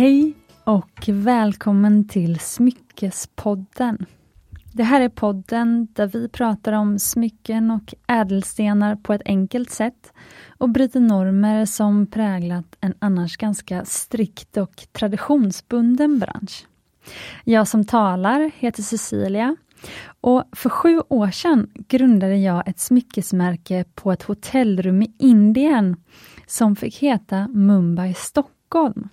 Hej och välkommen till Smyckespodden. Det här är podden där vi pratar om smycken och ädelstenar på ett enkelt sätt och bryter normer som präglat en annars ganska strikt och traditionsbunden bransch. Jag som talar heter Cecilia och för sju år sedan grundade jag ett smyckesmärke på ett hotellrum i Indien som fick heta Mumbai Stockholm.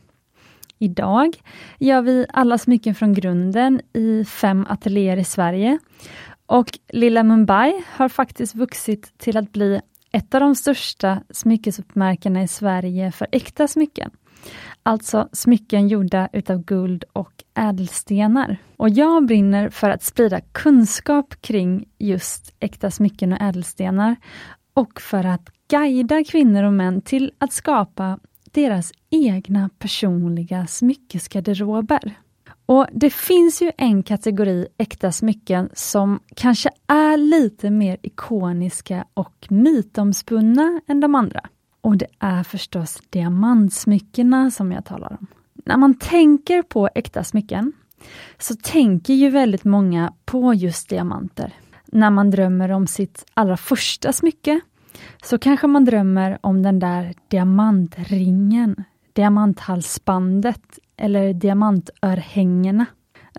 Idag gör vi alla smycken från grunden i fem ateljéer i Sverige. Och lilla Mumbai har faktiskt vuxit till att bli ett av de största smyckesuppmärkena i Sverige för äkta smycken. Alltså smycken gjorda utav guld och ädelstenar. Och jag brinner för att sprida kunskap kring just äkta smycken och ädelstenar och för att guida kvinnor och män till att skapa deras egna personliga smyckesgarderober. Och Det finns ju en kategori äkta smycken som kanske är lite mer ikoniska och mytomspunna än de andra. Och det är förstås diamantsmyckena som jag talar om. När man tänker på äkta smycken så tänker ju väldigt många på just diamanter. När man drömmer om sitt allra första smycke så kanske man drömmer om den där diamantringen, diamanthalsbandet eller diamantörhängena.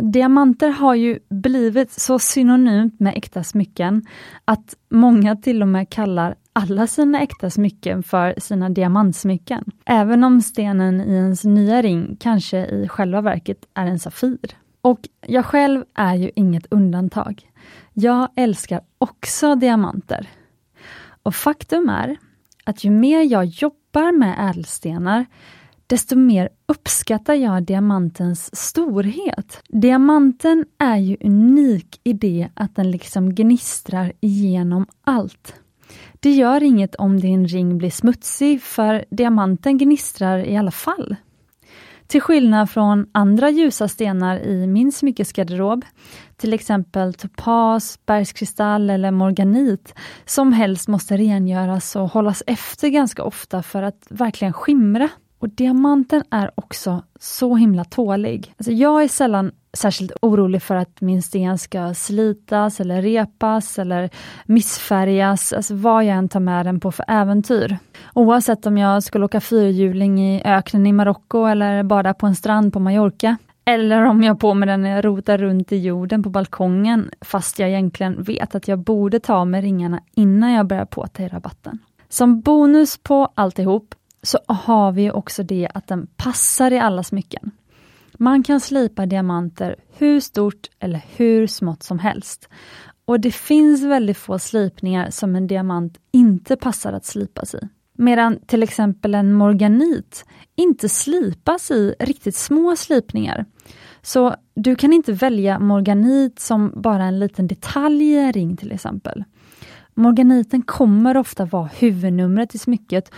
Diamanter har ju blivit så synonymt med äkta smycken att många till och med kallar alla sina äkta smycken för sina diamantsmycken. Även om stenen i ens nya ring kanske i själva verket är en Safir. Och jag själv är ju inget undantag. Jag älskar också diamanter. Och faktum är att ju mer jag jobbar med ädelstenar, desto mer uppskattar jag diamantens storhet. Diamanten är ju unik i det att den liksom gnistrar igenom allt. Det gör inget om din ring blir smutsig, för diamanten gnistrar i alla fall. Till skillnad från andra ljusa stenar i min smyckesgarderob, till exempel topas, bergskristall eller morganit, som helst måste rengöras och hållas efter ganska ofta för att verkligen skimra. Och diamanten är också så himla tålig. Alltså jag är sällan särskilt orolig för att min sten ska slitas eller repas eller missfärgas, alltså vad jag än tar med den på för äventyr. Oavsett om jag skulle åka fyrhjuling i öknen i Marocko eller bada på en strand på Mallorca. Eller om jag på med den när jag rotar runt i jorden på balkongen, fast jag egentligen vet att jag borde ta med ringarna innan jag börjar påta i rabatten. Som bonus på alltihop så har vi också det att den passar i alla smycken. Man kan slipa diamanter hur stort eller hur smått som helst. Och det finns väldigt få slipningar som en diamant inte passar att slipas i. Medan till exempel en morganit inte slipas i riktigt små slipningar. Så du kan inte välja morganit som bara en liten detalj i en ring till exempel. Morganiten kommer ofta vara huvudnumret i smycket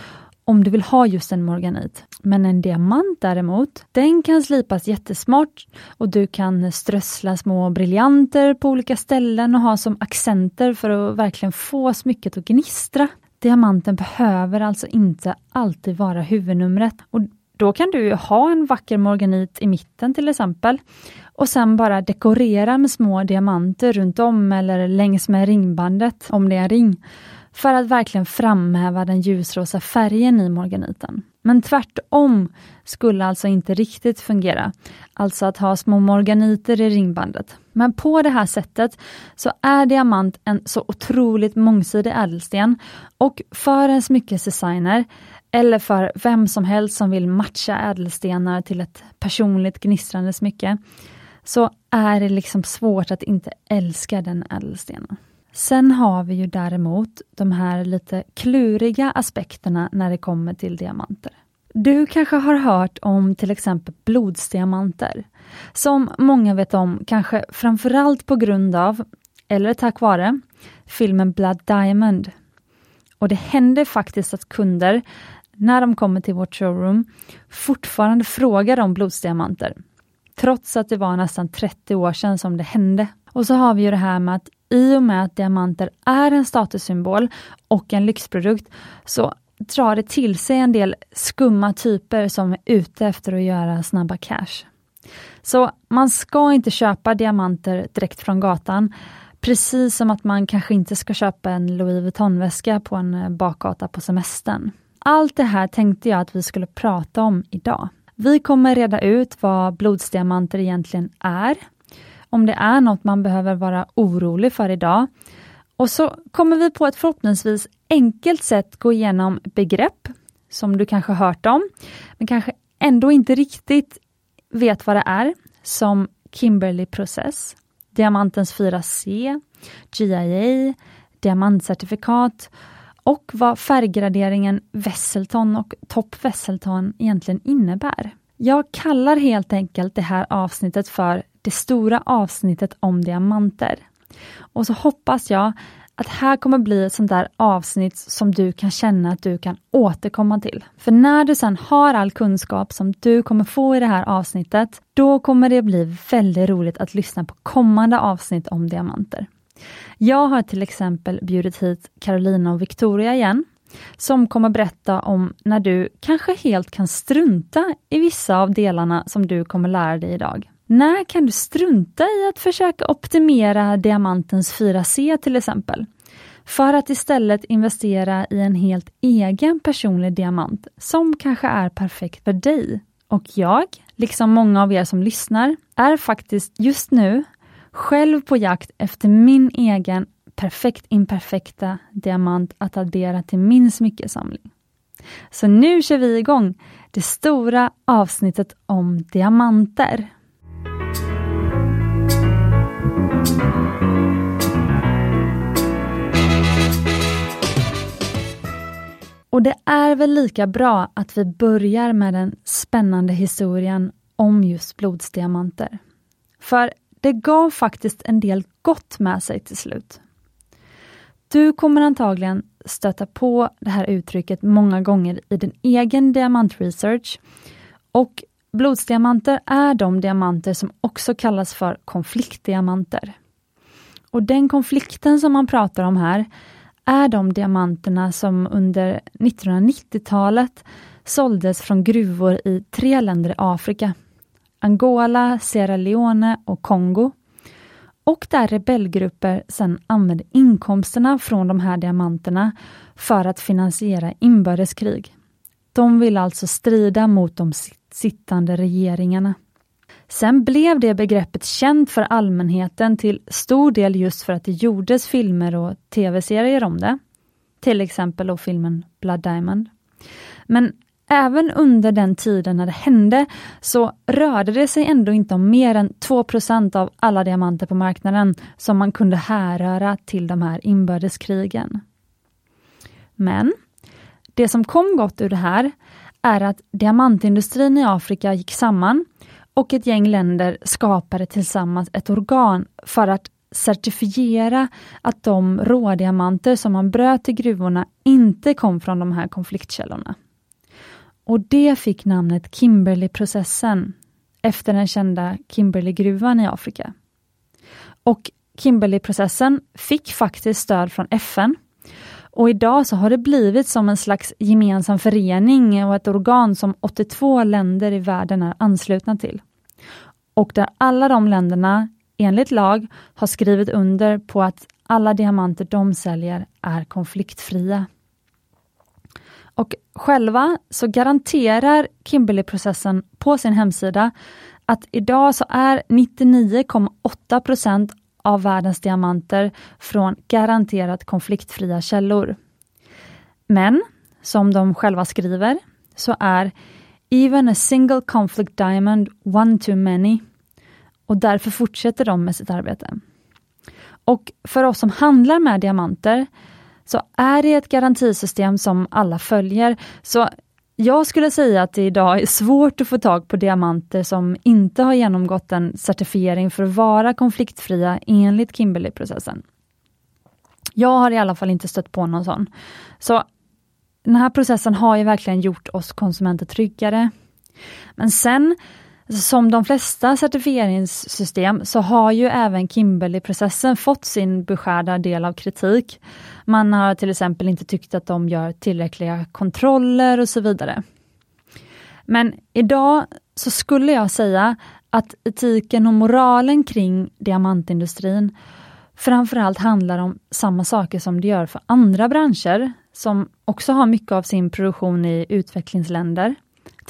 om du vill ha just en morganit. Men en diamant däremot, den kan slipas jättesmart och du kan strössla små briljanter på olika ställen och ha som accenter för att verkligen få smycket att gnistra. Diamanten behöver alltså inte alltid vara huvudnumret. Och då kan du ha en vacker morganit i mitten till exempel och sen bara dekorera med små diamanter runt om eller längs med ringbandet, om det är en ring för att verkligen framhäva den ljusrosa färgen i morganiten. Men tvärtom skulle alltså inte riktigt fungera, alltså att ha små morganiter i ringbandet. Men på det här sättet så är diamant en så otroligt mångsidig ädelsten och för en smyckesdesigner eller för vem som helst som vill matcha ädelstenar till ett personligt gnistrande smycke, så är det liksom svårt att inte älska den ädelstenen. Sen har vi ju däremot de här lite kluriga aspekterna när det kommer till diamanter. Du kanske har hört om till exempel blodsdiamanter, som många vet om, kanske framförallt på grund av, eller tack vare, filmen Blood Diamond. Och det händer faktiskt att kunder, när de kommer till vårt showroom, fortfarande frågar om blodsdiamanter. Trots att det var nästan 30 år sedan som det hände. Och så har vi ju det här med att i och med att diamanter är en statussymbol och en lyxprodukt, så drar det till sig en del skumma typer som är ute efter att göra snabba cash. Så man ska inte köpa diamanter direkt från gatan, precis som att man kanske inte ska köpa en Louis Vuitton-väska på en eh, bakgata på semestern. Allt det här tänkte jag att vi skulle prata om idag. Vi kommer reda ut vad blodsdiamanter egentligen är, om det är något man behöver vara orolig för idag. Och så kommer vi på ett förhoppningsvis enkelt sätt gå igenom begrepp som du kanske hört om, men kanske ändå inte riktigt vet vad det är, som Kimberley-process, diamantens 4C, GIA, diamantcertifikat och vad färggraderingen Wesselton och Top Wesselton egentligen innebär. Jag kallar helt enkelt det här avsnittet för det stora avsnittet om diamanter. Och så hoppas jag att här kommer bli ett sånt där avsnitt som du kan känna att du kan återkomma till. För när du sen har all kunskap som du kommer få i det här avsnittet, då kommer det bli väldigt roligt att lyssna på kommande avsnitt om diamanter. Jag har till exempel bjudit hit Carolina och Victoria igen, som kommer berätta om när du kanske helt kan strunta i vissa av delarna som du kommer lära dig idag. När kan du strunta i att försöka optimera diamantens 4C till exempel? För att istället investera i en helt egen personlig diamant som kanske är perfekt för dig. Och jag, liksom många av er som lyssnar, är faktiskt just nu själv på jakt efter min egen perfekt imperfekta diamant att addera till min smyckesamling. Så nu kör vi igång det stora avsnittet om diamanter. Och det är väl lika bra att vi börjar med den spännande historien om just blodsdiamanter. För det gav faktiskt en del gott med sig till slut. Du kommer antagligen stöta på det här uttrycket många gånger i din egen diamantresearch och blodsdiamanter är de diamanter som också kallas för konfliktdiamanter. Och den konflikten som man pratar om här är de diamanterna som under 1990-talet såldes från gruvor i tre länder i Afrika. Angola, Sierra Leone och Kongo. Och där rebellgrupper sedan använde inkomsterna från de här diamanterna för att finansiera inbördeskrig. De vill alltså strida mot de sittande regeringarna. Sen blev det begreppet känt för allmänheten till stor del just för att det gjordes filmer och tv-serier om det. Till exempel då filmen Blood Diamond. Men även under den tiden när det hände så rörde det sig ändå inte om mer än 2% av alla diamanter på marknaden som man kunde härröra till de här inbördeskrigen. Men det som kom gott ur det här är att diamantindustrin i Afrika gick samman och ett gäng länder skapade tillsammans ett organ för att certifiera att de rådiamanter som man bröt i gruvorna inte kom från de här konfliktkällorna. Och det fick namnet Kimberleyprocessen efter den kända Kimberleygruvan i Afrika. Och Kimberleyprocessen fick faktiskt stöd från FN och idag så har det blivit som en slags gemensam förening och ett organ som 82 länder i världen är anslutna till. Och där alla de länderna enligt lag har skrivit under på att alla diamanter de säljer är konfliktfria. Och själva så garanterar Kimberley-processen på sin hemsida att idag så är 99,8% av världens diamanter från garanterat konfliktfria källor. Men, som de själva skriver, så är Even a single conflict diamond one too many och därför fortsätter de med sitt arbete. Och för oss som handlar med diamanter så är det ett garantisystem som alla följer. Så jag skulle säga att det idag är svårt att få tag på diamanter som inte har genomgått en certifiering för att vara konfliktfria enligt Kimberley-processen. Jag har i alla fall inte stött på någon sån. Så den här processen har ju verkligen gjort oss konsumenter tryggare. Men sen som de flesta certifieringssystem så har ju även Kimberley-processen fått sin beskärda del av kritik. Man har till exempel inte tyckt att de gör tillräckliga kontroller och så vidare. Men idag så skulle jag säga att etiken och moralen kring diamantindustrin framförallt handlar om samma saker som det gör för andra branscher som också har mycket av sin produktion i utvecklingsländer.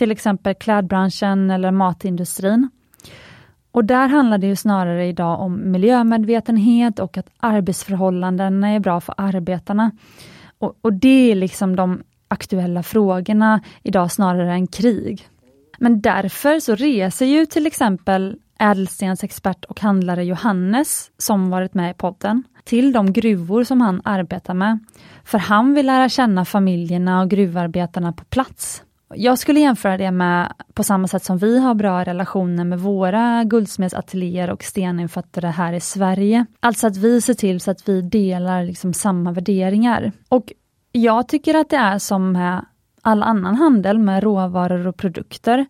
Till exempel klädbranschen eller matindustrin. Och där handlar det ju snarare idag om miljömedvetenhet och att arbetsförhållandena är bra för arbetarna. Och, och det är liksom de aktuella frågorna idag snarare än krig. Men därför så reser ju till exempel Ädelstens expert och handlare Johannes, som varit med i podden, till de gruvor som han arbetar med. För han vill lära känna familjerna och gruvarbetarna på plats. Jag skulle jämföra det med på samma sätt som vi har bra relationer med våra guldsmedsateljéer och steninfattare här i Sverige. Alltså att vi ser till så att vi delar liksom samma värderingar. Och jag tycker att det är som med all annan handel med råvaror och produkter.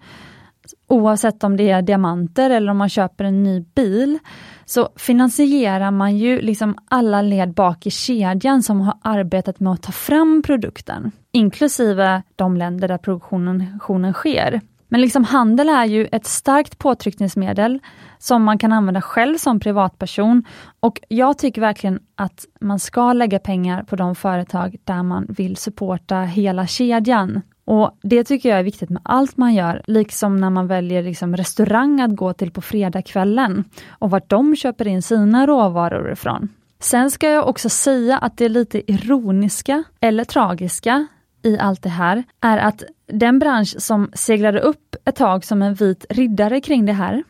Oavsett om det är diamanter eller om man köper en ny bil, så finansierar man ju liksom alla led bak i kedjan som har arbetat med att ta fram produkten, inklusive de länder där produktionen sker. Men liksom handel är ju ett starkt påtryckningsmedel som man kan använda själv som privatperson. Och jag tycker verkligen att man ska lägga pengar på de företag där man vill supporta hela kedjan. Och Det tycker jag är viktigt med allt man gör, liksom när man väljer liksom restaurang att gå till på fredagskvällen och vart de köper in sina råvaror ifrån. Sen ska jag också säga att det är lite ironiska eller tragiska i allt det här är att den bransch som seglade upp ett tag som en vit riddare kring det här,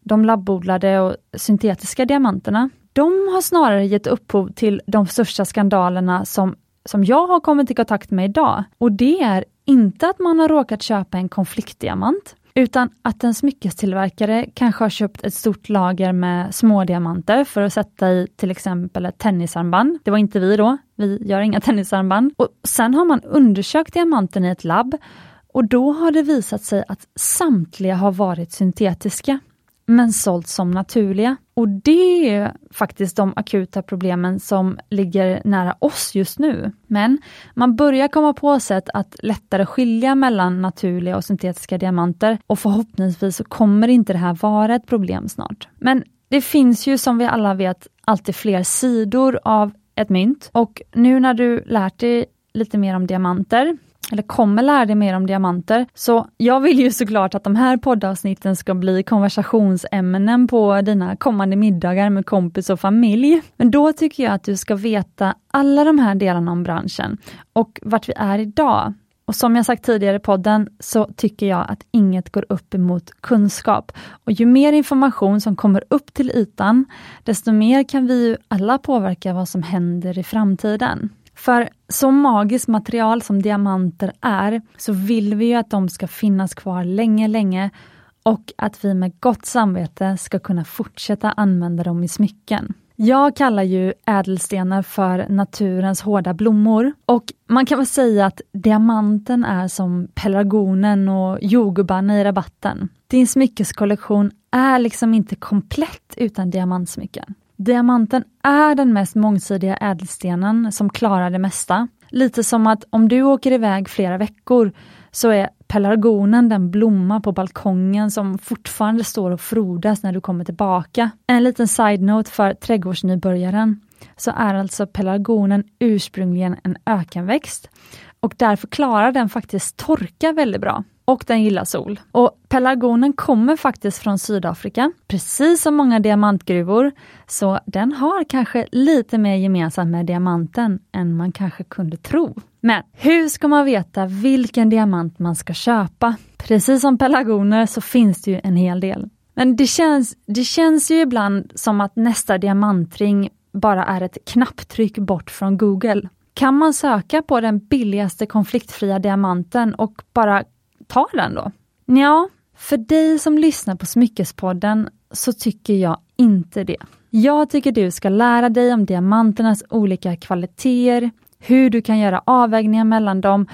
de labbodlade och syntetiska diamanterna, de har snarare gett upphov till de största skandalerna som, som jag har kommit i kontakt med idag. Och det är inte att man har råkat köpa en konfliktdiamant, utan att en smyckestillverkare kanske har köpt ett stort lager med smådiamanter för att sätta i till exempel ett tennisarmband. Det var inte vi då, vi gör inga tennisarmband. Och sen har man undersökt diamanten i ett labb och då har det visat sig att samtliga har varit syntetiska men sålts som naturliga. Och det är faktiskt de akuta problemen som ligger nära oss just nu. Men man börjar komma på sätt att lättare skilja mellan naturliga och syntetiska diamanter och förhoppningsvis så kommer inte det här vara ett problem snart. Men det finns ju som vi alla vet alltid fler sidor av ett mynt och nu när du lärt dig lite mer om diamanter eller kommer lära dig mer om diamanter. Så jag vill ju såklart att de här poddavsnitten ska bli konversationsämnen på dina kommande middagar med kompis och familj. Men då tycker jag att du ska veta alla de här delarna om branschen och vart vi är idag. Och som jag sagt tidigare i podden så tycker jag att inget går upp emot kunskap. Och ju mer information som kommer upp till ytan, desto mer kan vi ju alla påverka vad som händer i framtiden. För så magiskt material som diamanter är, så vill vi ju att de ska finnas kvar länge, länge och att vi med gott samvete ska kunna fortsätta använda dem i smycken. Jag kallar ju ädelstenar för naturens hårda blommor och man kan väl säga att diamanten är som pelargonen och jordgubbarna i rabatten. Din smyckeskollektion är liksom inte komplett utan diamantsmycken. Diamanten är den mest mångsidiga ädelstenen som klarar det mesta. Lite som att om du åker iväg flera veckor så är pelargonen den blomma på balkongen som fortfarande står och frodas när du kommer tillbaka. En liten side-note för trädgårdsnybörjaren så är alltså pelargonen ursprungligen en ökenväxt och därför klarar den faktiskt torka väldigt bra och den gillar sol. Och pelargonen kommer faktiskt från Sydafrika, precis som många diamantgruvor, så den har kanske lite mer gemensamt med diamanten än man kanske kunde tro. Men hur ska man veta vilken diamant man ska köpa? Precis som pelargoner så finns det ju en hel del. Men det känns, det känns ju ibland som att nästa diamantring bara är ett knapptryck bort från Google. Kan man söka på den billigaste konfliktfria diamanten och bara ta den då? Ja, för dig som lyssnar på Smyckespodden så tycker jag inte det. Jag tycker du ska lära dig om diamanternas olika kvaliteter, hur du kan göra avvägningar mellan dem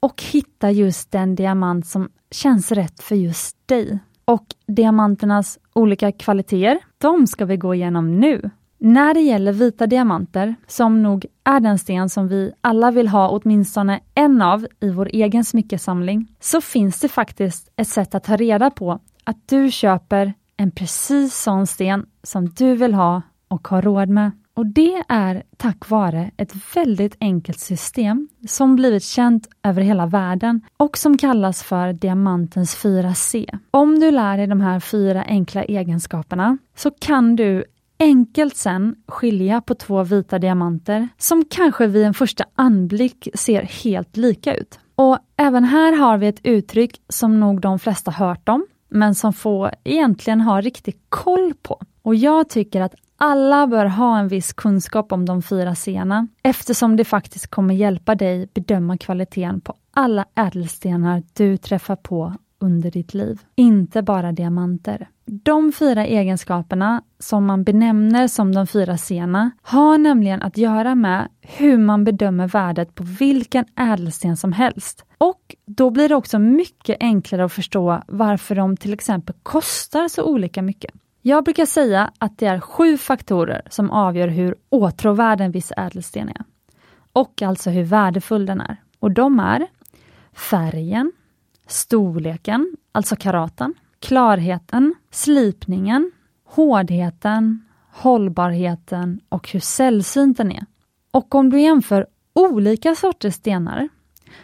och hitta just den diamant som känns rätt för just dig. Och diamanternas olika kvaliteter, de ska vi gå igenom nu. När det gäller vita diamanter, som nog är den sten som vi alla vill ha åtminstone en av i vår egen smyckesamling, så finns det faktiskt ett sätt att ta reda på att du köper en precis sån sten som du vill ha och har råd med. Och det är tack vare ett väldigt enkelt system som blivit känt över hela världen och som kallas för diamantens 4C. Om du lär dig de här fyra enkla egenskaperna så kan du enkelt sen skilja på två vita diamanter som kanske vid en första anblick ser helt lika ut. Och även här har vi ett uttryck som nog de flesta hört om, men som få egentligen har riktig koll på. Och jag tycker att alla bör ha en viss kunskap om de fyra scenerna eftersom det faktiskt kommer hjälpa dig bedöma kvaliteten på alla ädelstenar du träffar på under ditt liv. Inte bara diamanter. De fyra egenskaperna som man benämner som de fyra sena har nämligen att göra med hur man bedömer värdet på vilken ädelsten som helst. Och då blir det också mycket enklare att förstå varför de till exempel kostar så olika mycket. Jag brukar säga att det är sju faktorer som avgör hur åtråvärd en viss ädelsten är. Och alltså hur värdefull den är. Och de är färgen, storleken, alltså karaten, klarheten, slipningen, hårdheten, hållbarheten och hur sällsynt den är. Och om du jämför olika sorters stenar,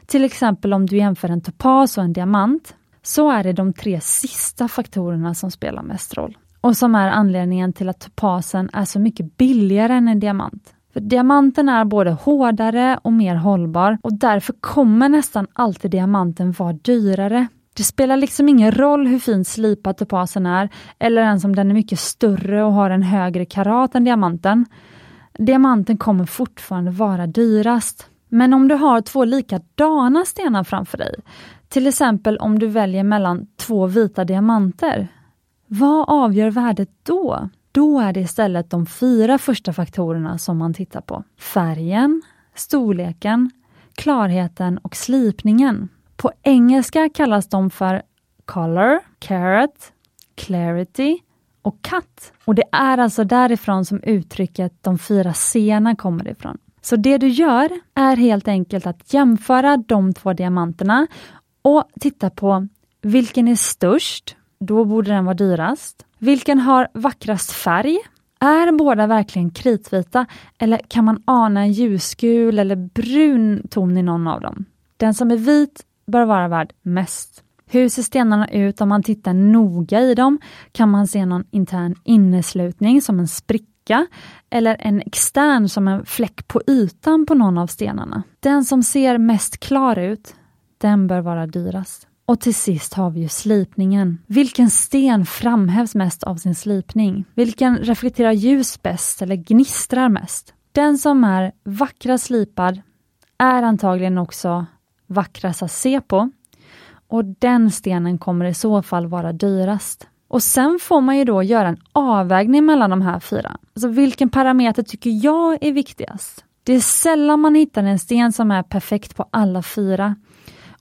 till exempel om du jämför en topas och en diamant, så är det de tre sista faktorerna som spelar mest roll och som är anledningen till att topasen är så mycket billigare än en diamant. För Diamanten är både hårdare och mer hållbar och därför kommer nästan alltid diamanten vara dyrare. Det spelar liksom ingen roll hur fint slipad topasen är eller ens om den är mycket större och har en högre karat än diamanten. Diamanten kommer fortfarande vara dyrast. Men om du har två likadana stenar framför dig, till exempel om du väljer mellan två vita diamanter, vad avgör värdet då? Då är det istället de fyra första faktorerna som man tittar på. Färgen, storleken, klarheten och slipningen. På engelska kallas de för color, Carrot, clarity och cut. Och det är alltså därifrån som uttrycket de fyra sena kommer ifrån. Så det du gör är helt enkelt att jämföra de två diamanterna och titta på vilken är störst då borde den vara dyrast. Vilken har vackrast färg? Är båda verkligen kritvita eller kan man ana en ljusgul eller brun ton i någon av dem? Den som är vit bör vara värd mest. Hur ser stenarna ut om man tittar noga i dem? Kan man se någon intern inneslutning som en spricka eller en extern som en fläck på ytan på någon av stenarna? Den som ser mest klar ut, den bör vara dyrast. Och till sist har vi ju slipningen. Vilken sten framhävs mest av sin slipning? Vilken reflekterar ljus bäst eller gnistrar mest? Den som är vackrast slipad är antagligen också vackrast att se på och den stenen kommer i så fall vara dyrast. Och sen får man ju då göra en avvägning mellan de här fyra. Alltså vilken parameter tycker jag är viktigast? Det är sällan man hittar en sten som är perfekt på alla fyra.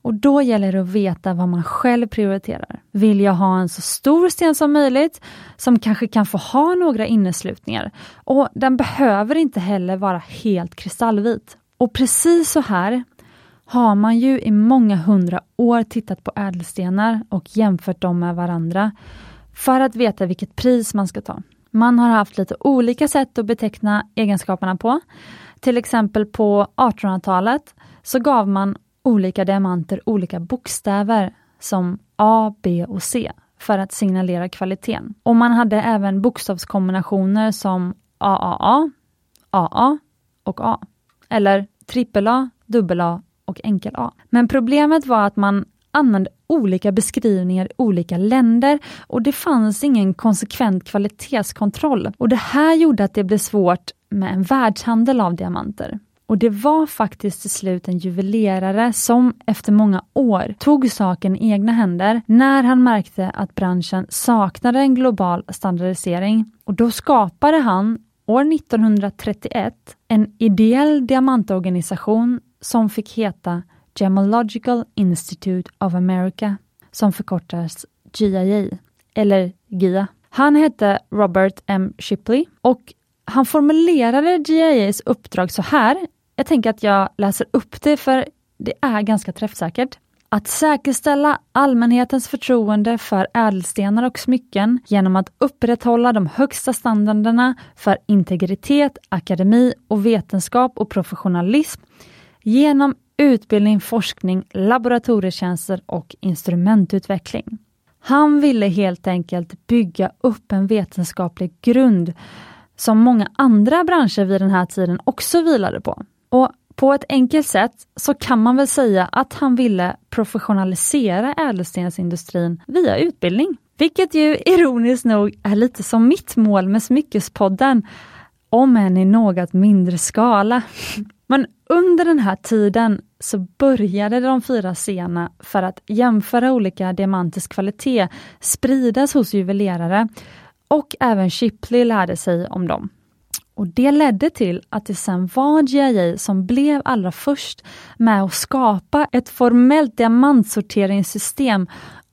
Och då gäller det att veta vad man själv prioriterar. Vill jag ha en så stor sten som möjligt, som kanske kan få ha några inneslutningar. Och den behöver inte heller vara helt kristallvit. Och precis så här har man ju i många hundra år tittat på ädelstenar och jämfört dem med varandra för att veta vilket pris man ska ta. Man har haft lite olika sätt att beteckna egenskaperna på. Till exempel på 1800-talet så gav man olika diamanter olika bokstäver som A, B och C för att signalera kvaliteten. Och man hade även bokstavskombinationer som AAA, AA och A. Eller AAA, AA och enkel A. Men problemet var att man använde olika beskrivningar i olika länder och det fanns ingen konsekvent kvalitetskontroll. Och Det här gjorde att det blev svårt med en världshandel av diamanter. Och det var faktiskt till slut en juvelerare som efter många år tog saken i egna händer när han märkte att branschen saknade en global standardisering. Och då skapade han år 1931 en ideell diamantorganisation som fick heta Gemological Institute of America, som förkortas GIA. eller GIA. Han hette Robert M. Shipley och han formulerade GIAs uppdrag så här. Jag tänker att jag läser upp det för det är ganska träffsäkert. Att säkerställa allmänhetens förtroende för ädelstenar och smycken genom att upprätthålla de högsta standarderna för integritet, akademi och vetenskap och professionalism genom utbildning, forskning, laboratorietjänster och instrumentutveckling. Han ville helt enkelt bygga upp en vetenskaplig grund som många andra branscher vid den här tiden också vilade på. Och på ett enkelt sätt så kan man väl säga att han ville professionalisera ädelstensindustrin via utbildning. Vilket ju ironiskt nog är lite som mitt mål med Smyckespodden, om än i något mindre skala. Men under den här tiden så började de fyra sena för att jämföra olika diamanters kvalitet spridas hos juvelerare och även Shipley lärde sig om dem. Och Det ledde till att det sen var GIA som blev allra först med att skapa ett formellt diamantsorteringssystem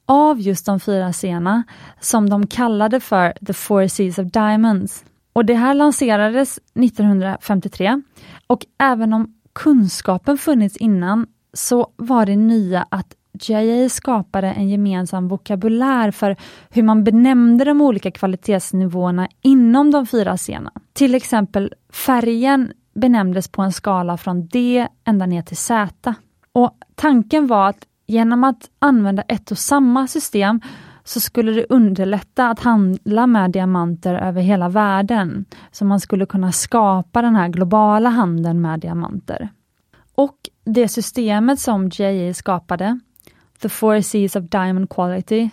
av just de fyra sena som de kallade för The Four Seas of Diamonds. Och Det här lanserades 1953 och även om kunskapen funnits innan så var det nya att GIA skapade en gemensam vokabulär för hur man benämnde de olika kvalitetsnivåerna inom de fyra scenerna. Till exempel färgen benämndes på en skala från D ända ner till Z. Och Tanken var att genom att använda ett och samma system så skulle det underlätta att handla med diamanter över hela världen. Så man skulle kunna skapa den här globala handeln med diamanter. Och det systemet som JA skapade, The Four Seas of Diamond Quality,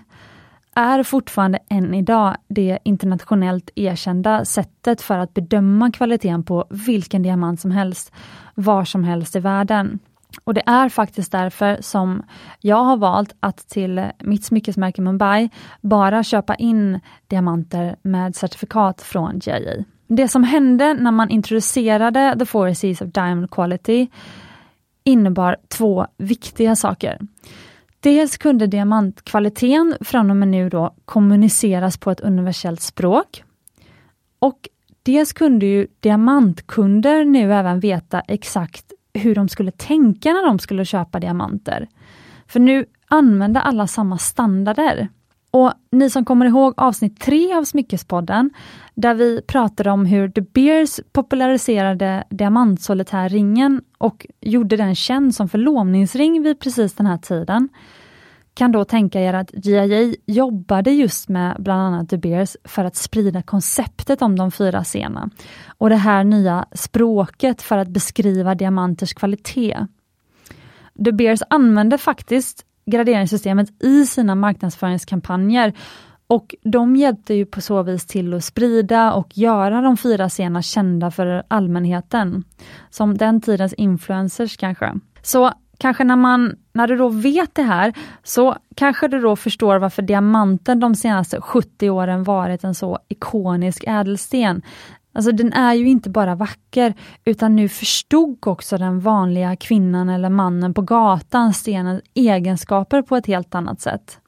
är fortfarande än idag det internationellt erkända sättet för att bedöma kvaliteten på vilken diamant som helst, var som helst i världen. Och det är faktiskt därför som jag har valt att till mitt smyckesmärke Mumbai bara köpa in diamanter med certifikat från JJ. Det som hände när man introducerade The Four Seas of Diamond Quality innebar två viktiga saker. Dels kunde diamantkvaliteten från och med nu då kommuniceras på ett universellt språk. Och dels kunde ju diamantkunder nu även veta exakt hur de skulle tänka när de skulle köpa diamanter. För nu använde alla samma standarder. Och ni som kommer ihåg avsnitt tre av Smyckespodden, där vi pratade om hur De Beers populariserade diamantsolitärringen och gjorde den känd som förlovningsring vid precis den här tiden, kan då tänka er att GIA jobbade just med bland annat De Beers för att sprida konceptet om de fyra scenerna och det här nya språket för att beskriva diamanters kvalitet. De Beers använde faktiskt graderingssystemet i sina marknadsföringskampanjer och de hjälpte ju på så vis till att sprida och göra de fyra scenerna kända för allmänheten. Som den tidens influencers kanske. Så kanske när, man, när du då vet det här, så kanske du då förstår varför diamanten de senaste 70 åren varit en så ikonisk ädelsten. Alltså den är ju inte bara vacker, utan nu förstod också den vanliga kvinnan eller mannen på gatan stenens egenskaper på ett helt annat sätt.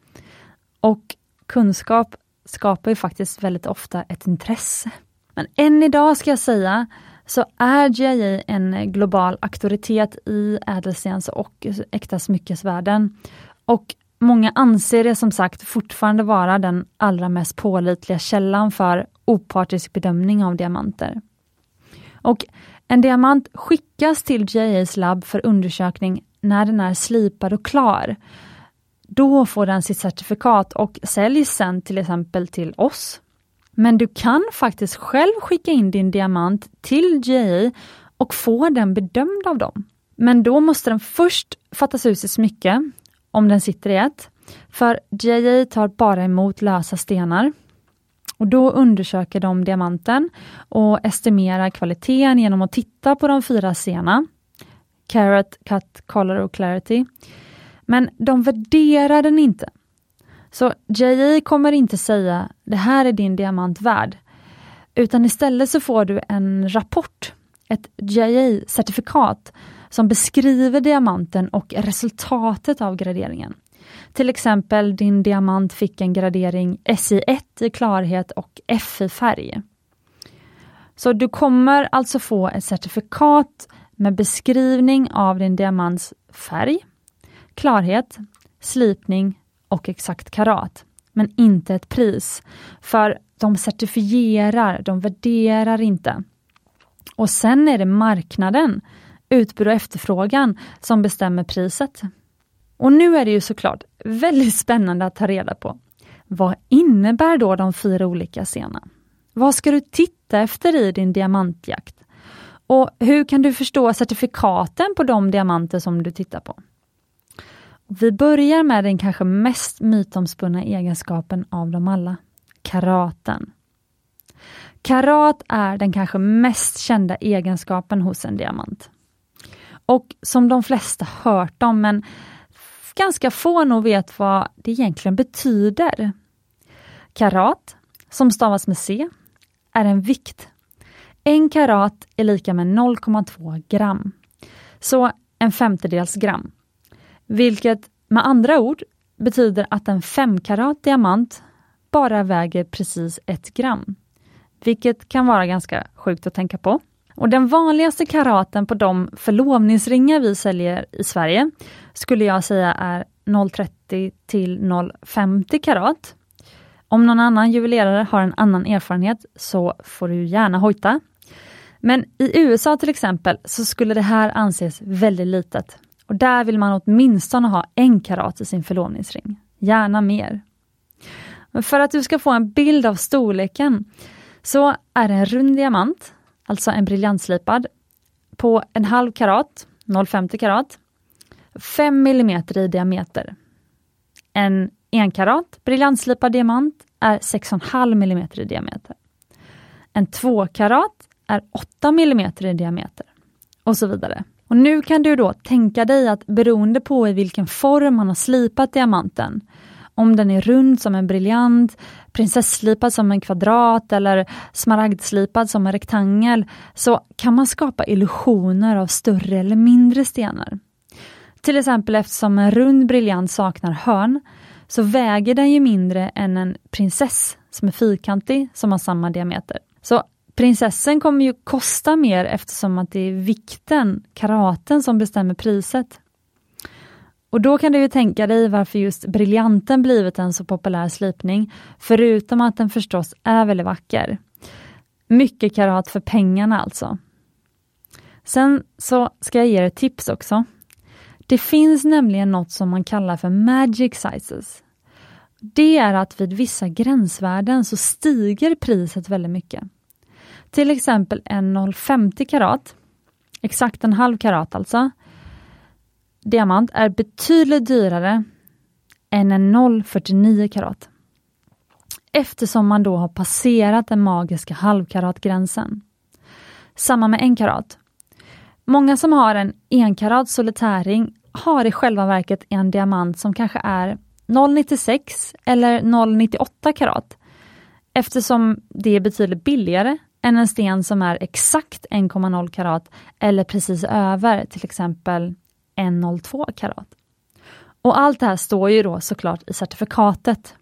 Och kunskap skapar ju faktiskt väldigt ofta ett intresse. Men än idag ska jag säga, så är GIA en global auktoritet i ädelstens och äkta smyckesvärlden. Och många anser det som sagt fortfarande vara den allra mest pålitliga källan för opartisk bedömning av diamanter. Och en diamant skickas till GIAs labb för undersökning när den är slipad och klar. Då får den sitt certifikat och säljs sen till exempel till oss men du kan faktiskt själv skicka in din diamant till GI och få den bedömd av dem. Men då måste den först fattas ut i smycke, om den sitter i ett. För GI tar bara emot lösa stenar. Och Då undersöker de diamanten och estimerar kvaliteten genom att titta på de fyra sena. Carat, cut, color och clarity. Men de värderar den inte. Så JA kommer inte säga det här är din diamant värd, utan istället så får du en rapport, ett JA-certifikat, som beskriver diamanten och resultatet av graderingen. Till exempel din diamant fick en gradering SI1 i klarhet och F i färg. Så du kommer alltså få ett certifikat med beskrivning av din diamants färg, klarhet, slipning och exakt karat. Men inte ett pris. För de certifierar, de värderar inte. Och sen är det marknaden, utbud och efterfrågan, som bestämmer priset. Och nu är det ju såklart väldigt spännande att ta reda på. Vad innebär då de fyra olika scenerna? Vad ska du titta efter i din diamantjakt? Och hur kan du förstå certifikaten på de diamanter som du tittar på? Vi börjar med den kanske mest mytomspunna egenskapen av dem alla, karaten. Karat är den kanske mest kända egenskapen hos en diamant. Och som de flesta hört om, men ganska få nog vet vad det egentligen betyder. Karat, som stavas med C, är en vikt. En karat är lika med 0,2 gram. Så en femtedels gram. Vilket med andra ord betyder att en 5 karat diamant bara väger precis ett gram. Vilket kan vara ganska sjukt att tänka på. Och Den vanligaste karaten på de förlovningsringar vi säljer i Sverige skulle jag säga är 0,30 till 0,50 karat. Om någon annan juvelerare har en annan erfarenhet så får du gärna hojta. Men i USA till exempel så skulle det här anses väldigt litet. Och där vill man åtminstone ha en karat i sin förlovningsring. Gärna mer. Men för att du ska få en bild av storleken så är en rund diamant, alltså en briljantslipad, på en halv karat, 0,50 karat, 5 mm i diameter. En enkarat briljantslipad diamant är 6,5 mm i diameter. En tvåkarat är 8 mm i diameter. Och så vidare. Och Nu kan du då tänka dig att beroende på i vilken form man har slipat diamanten, om den är rund som en briljant, prinsesslipad som en kvadrat eller smaragdslipad som en rektangel, så kan man skapa illusioner av större eller mindre stenar. Till exempel eftersom en rund briljant saknar hörn, så väger den ju mindre än en prinsess som är fyrkantig, som har samma diameter. Så prinsessan kommer ju kosta mer eftersom att det är vikten, karaten, som bestämmer priset. Och då kan du ju tänka dig varför just briljanten blivit en så populär slipning, förutom att den förstås är väldigt vacker. Mycket karat för pengarna alltså. Sen så ska jag ge er ett tips också. Det finns nämligen något som man kallar för magic sizes. Det är att vid vissa gränsvärden så stiger priset väldigt mycket. Till exempel en 0,50 karat, exakt en halv karat alltså, diamant är betydligt dyrare än en 0,49 karat. Eftersom man då har passerat den magiska halvkaratgränsen. Samma med en karat. Många som har en enkarat solitärring har i själva verket en diamant som kanske är 0,96 eller 0,98 karat. Eftersom det är betydligt billigare än en sten som är exakt 1,0 karat eller precis över till exempel 1,02 karat. Och allt det här står ju då såklart i certifikatet.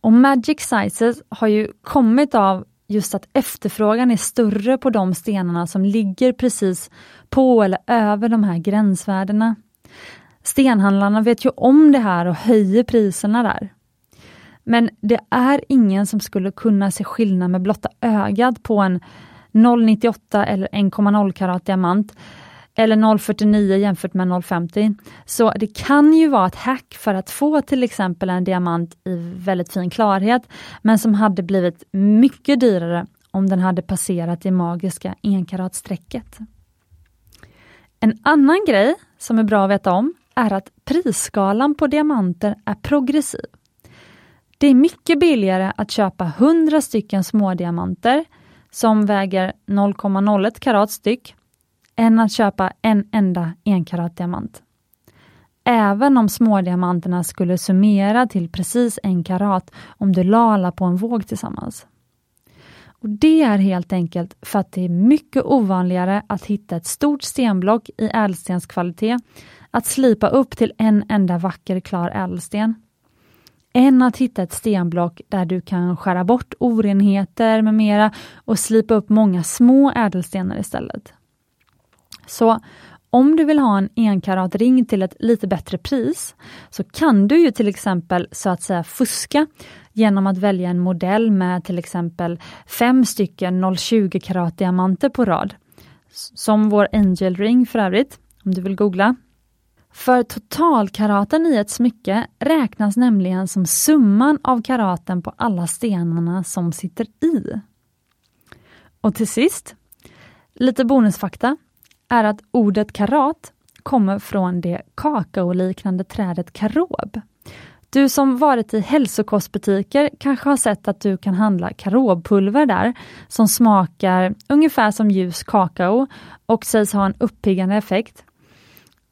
Och Magic Sizes har ju kommit av just att efterfrågan är större på de stenarna som ligger precis på eller över de här gränsvärdena. Stenhandlarna vet ju om det här och höjer priserna där. Men det är ingen som skulle kunna se skillnad med blotta ögat på en 0,98 eller 1,0 karat diamant eller 0,49 jämfört med 0,50. Så det kan ju vara ett hack för att få till exempel en diamant i väldigt fin klarhet, men som hade blivit mycket dyrare om den hade passerat det magiska enkaratstrecket. En annan grej som är bra att veta om är att prisskalan på diamanter är progressiv. Det är mycket billigare att köpa 100 stycken smådiamanter som väger 0,01 karat styck än att köpa en enda enkaratdiamant. Även om smådiamanterna skulle summera till precis en karat om du la alla på en våg tillsammans. Och Det är helt enkelt för att det är mycket ovanligare att hitta ett stort stenblock i ädelstenskvalitet, att slipa upp till en enda vacker klar ädelsten, än att hitta ett stenblock där du kan skära bort orenheter med mera och slipa upp många små ädelstenar istället. Så om du vill ha en enkaratring till ett lite bättre pris så kan du ju till exempel så att säga fuska genom att välja en modell med till exempel fem stycken 0,20 karat diamanter på rad. Som vår Angel Ring för övrigt, om du vill googla. För totalkaraten i ett smycke räknas nämligen som summan av karaten på alla stenarna som sitter i. Och till sist, lite bonusfakta är att ordet karat kommer från det kakaoliknande trädet karob. Du som varit i hälsokostbutiker kanske har sett att du kan handla karobpulver där, som smakar ungefär som ljus kakao och sägs ha en uppiggande effekt.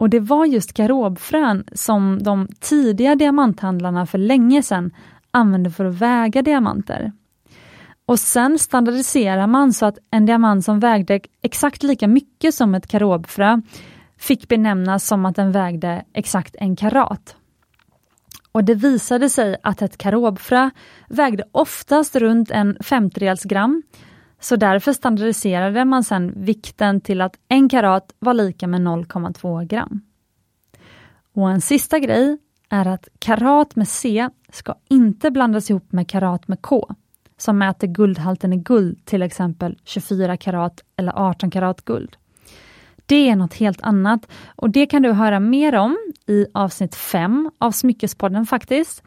Och det var just karobfrön som de tidiga diamanthandlarna för länge sedan använde för att väga diamanter. Och sen standardiserar man så att en diamant som vägde exakt lika mycket som ett karobfrö fick benämnas som att den vägde exakt en karat. Och det visade sig att ett karobfrö vägde oftast runt en femtedels gram. Så därför standardiserade man sedan vikten till att en karat var lika med 0,2 gram. Och en sista grej är att karat med C ska inte blandas ihop med karat med K som mäter guldhalten i guld, till exempel 24 karat eller 18 karat guld. Det är något helt annat och det kan du höra mer om i avsnitt 5 av Smyckespodden faktiskt.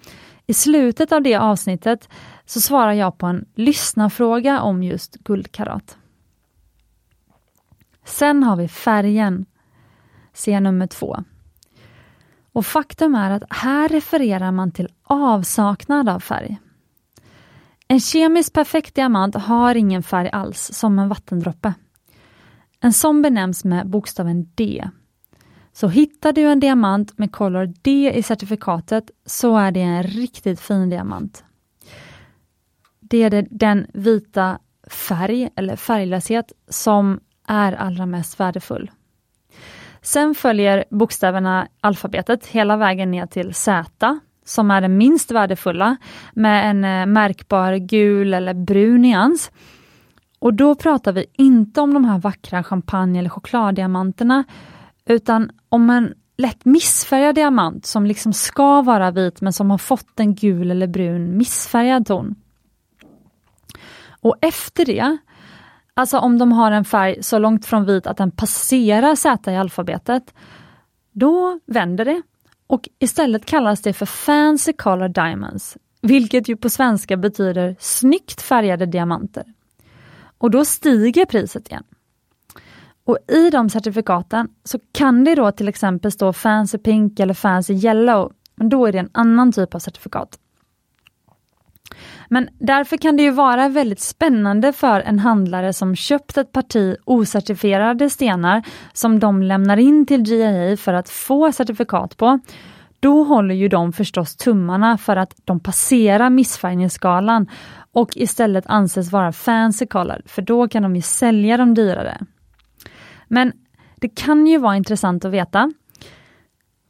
I slutet av det avsnittet så svarar jag på en lyssnarfråga om just guldkarat. Sen har vi färgen, C nummer två. Och faktum är att här refererar man till avsaknad av färg. En kemiskt perfekt diamant har ingen färg alls, som en vattendroppe. En sån benämns med bokstaven D. Så hittar du en diamant med Color D i certifikatet så är det en riktigt fin diamant. Det är den vita färg eller färglöshet som är allra mest värdefull. Sen följer bokstäverna alfabetet hela vägen ner till Z som är den minst värdefulla med en eh, märkbar gul eller brun nyans. Och då pratar vi inte om de här vackra champagne eller chokladdiamanterna utan om en lätt missfärgad diamant som liksom ska vara vit men som har fått en gul eller brun missfärgad ton. Och efter det, alltså om de har en färg så långt från vit att den passerar Z i alfabetet, då vänder det och istället kallas det för Fancy Color Diamonds, vilket ju på svenska betyder snyggt färgade diamanter. Och då stiger priset igen. Och i de certifikaten så kan det då till exempel stå Fancy Pink eller Fancy Yellow, men då är det en annan typ av certifikat. Men därför kan det ju vara väldigt spännande för en handlare som köpt ett parti ocertifierade stenar som de lämnar in till GIA för att få certifikat på. Då håller ju de förstås tummarna för att de passerar missfärgningsskalan och istället anses vara fancy color, för då kan de ju sälja de dyrare. Men det kan ju vara intressant att veta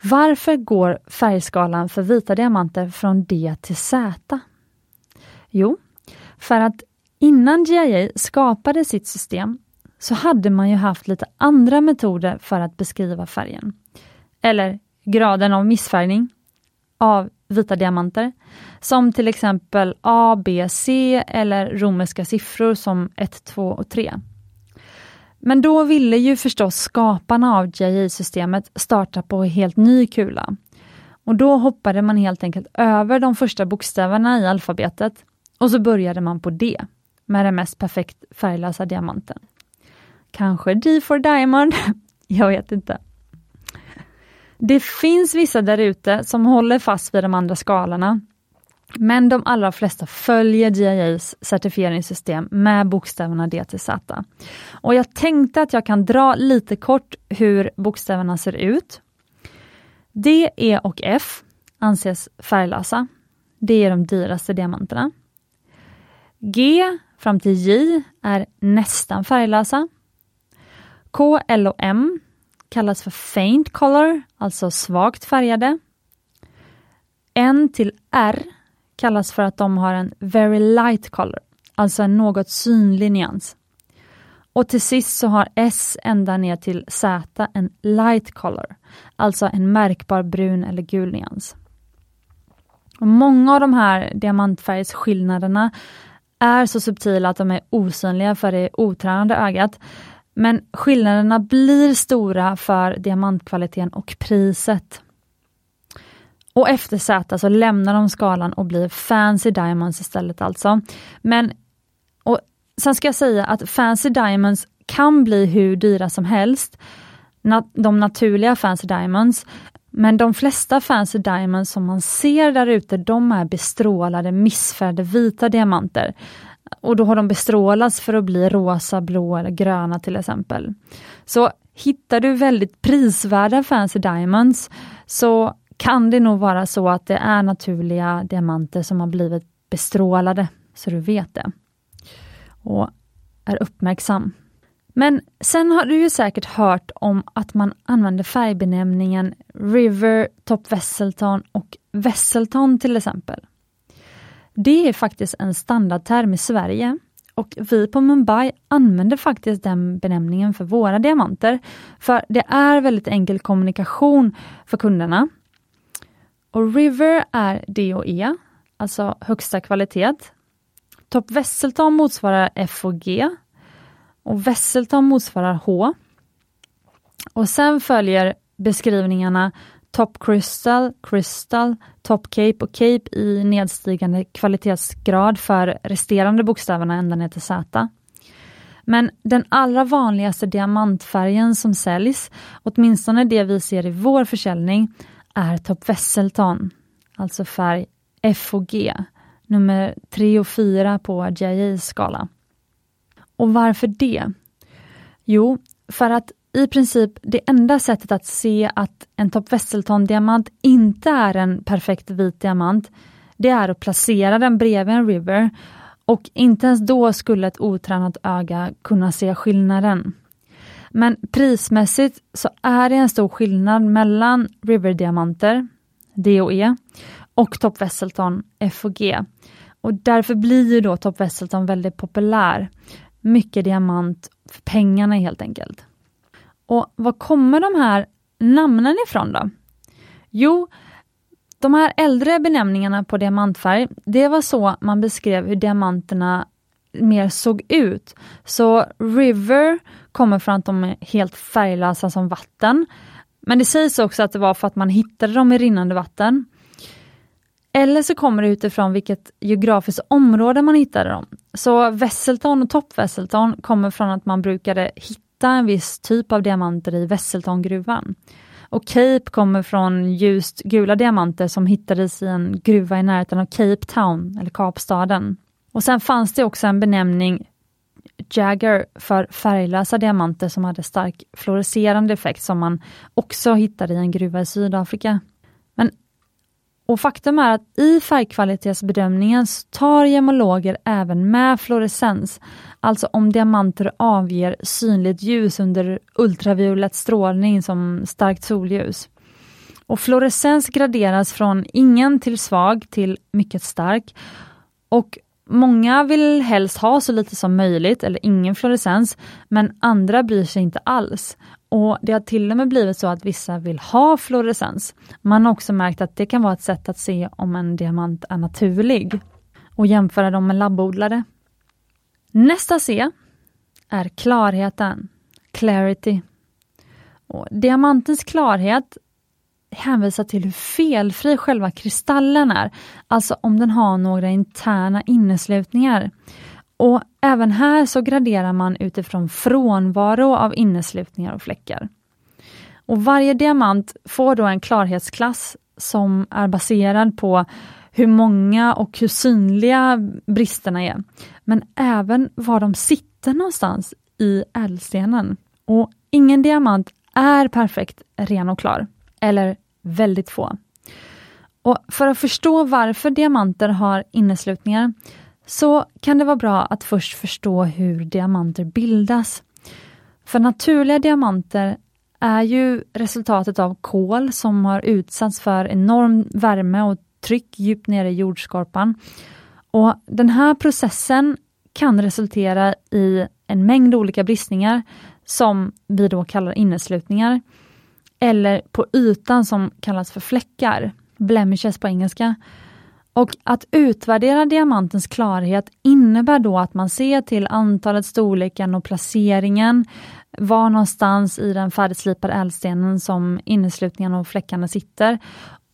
varför går färgskalan för vita diamanter från D till Z? Jo, för att innan GIA skapade sitt system så hade man ju haft lite andra metoder för att beskriva färgen. Eller graden av missfärgning av vita diamanter, som till exempel A, B, C eller romerska siffror som 1, 2 och 3. Men då ville ju förstås skaparna av GIA-systemet starta på helt ny kula. Och då hoppade man helt enkelt över de första bokstäverna i alfabetet och så började man på D, med den mest perfekt färglösa diamanten. Kanske D for Diamond, jag vet inte. Det finns vissa där ute som håller fast vid de andra skalorna, men de allra flesta följer GIAs certifieringssystem med bokstäverna D till Z. Och jag tänkte att jag kan dra lite kort hur bokstäverna ser ut. D, E och F anses färglösa. Det är de dyraste diamanterna. G fram till J är nästan färglösa. K, L och M kallas för faint color, alltså svagt färgade. N till R kallas för att de har en very light color, alltså en något synlig nyans. Och till sist så har S ända ner till Z en light color, alltså en märkbar brun eller gul nyans. Och många av de här diamantfärgsskillnaderna är så subtila att de är osynliga för det otränade ögat. Men skillnaderna blir stora för diamantkvaliteten och priset. Och efter Z så lämnar de skalan och blir Fancy Diamonds istället alltså. Men och Sen ska jag säga att Fancy Diamonds kan bli hur dyra som helst. De naturliga Fancy Diamonds. Men de flesta Fancy Diamonds som man ser där ute, de är bestrålade, missfärgade vita diamanter. Och då har de bestrålats för att bli rosa, blå eller gröna till exempel. Så hittar du väldigt prisvärda Fancy Diamonds så kan det nog vara så att det är naturliga diamanter som har blivit bestrålade, så du vet det. Och är uppmärksam. Men sen har du ju säkert hört om att man använder färgbenämningen River, Top Wesselton och Wesselton till exempel. Det är faktiskt en standardterm i Sverige och vi på Mumbai använder faktiskt den benämningen för våra diamanter. För det är väldigt enkel kommunikation för kunderna. Och River är D och E, alltså högsta kvalitet. Top Wesselton motsvarar F och G och Wesselton motsvarar H. Och sen följer beskrivningarna Top Crystal, Crystal, Top Cape och Cape i nedstigande kvalitetsgrad för resterande bokstäverna ända ner till Z. Men den allra vanligaste diamantfärgen som säljs, åtminstone det vi ser i vår försäljning, är Top Wesselton, alltså färg F och G, nummer 3 och 4 på JAs skala. Och varför det? Jo, för att i princip det enda sättet att se att en Top Wesselton-diamant inte är en perfekt vit diamant, det är att placera den bredvid en River och inte ens då skulle ett otränat öga kunna se skillnaden. Men prismässigt så är det en stor skillnad mellan River-diamanter, DOE, och Top Wesselton, FOG. Och därför blir ju då Top Wesselton väldigt populär. Mycket diamant för pengarna helt enkelt. Och var kommer de här namnen ifrån då? Jo, de här äldre benämningarna på diamantfärg, det var så man beskrev hur diamanterna mer såg ut. Så River kommer från att de är helt färglösa som vatten. Men det sägs också att det var för att man hittade dem i rinnande vatten. Eller så kommer det utifrån vilket geografiskt område man hittade dem. Så Wesselton och Topp Wesselton kommer från att man brukade hitta en viss typ av diamanter i Wesseltongruvan. Och Cape kommer från ljust gula diamanter som hittades i en gruva i närheten av Cape Town, eller Kapstaden. Och sen fanns det också en benämning Jagger för färglösa diamanter som hade stark fluorescerande effekt som man också hittade i en gruva i Sydafrika. Men och faktum är att i färgkvalitetsbedömningen tar gemologer även med fluorescens, alltså om diamanter avger synligt ljus under ultraviolett strålning som starkt solljus. Och fluorescens graderas från ingen till svag till mycket stark. Och Många vill helst ha så lite som möjligt eller ingen fluorescens, men andra bryr sig inte alls. Och Det har till och med blivit så att vissa vill ha fluorescens. Man har också märkt att det kan vara ett sätt att se om en diamant är naturlig och jämföra dem med labbodlade. Nästa C är klarheten, clarity. Och diamantens klarhet hänvisar till hur felfri själva kristallen är, alltså om den har några interna inneslutningar. Och även här så graderar man utifrån frånvaro av inneslutningar och fläckar. Och Varje diamant får då en klarhetsklass som är baserad på hur många och hur synliga bristerna är, men även var de sitter någonstans i ädelstenen. Och ingen diamant är perfekt ren och klar, eller väldigt få. Och För att förstå varför diamanter har inneslutningar så kan det vara bra att först förstå hur diamanter bildas. För naturliga diamanter är ju resultatet av kol som har utsatts för enorm värme och tryck djupt nere i jordskorpan. Och Den här processen kan resultera i en mängd olika bristningar som vi då kallar inneslutningar. Eller på ytan som kallas för fläckar, blemishes på engelska. Och att utvärdera diamantens klarhet innebär då att man ser till antalet, storleken och placeringen, var någonstans i den färdigslipade ädelstenen som inneslutningarna och fläckarna sitter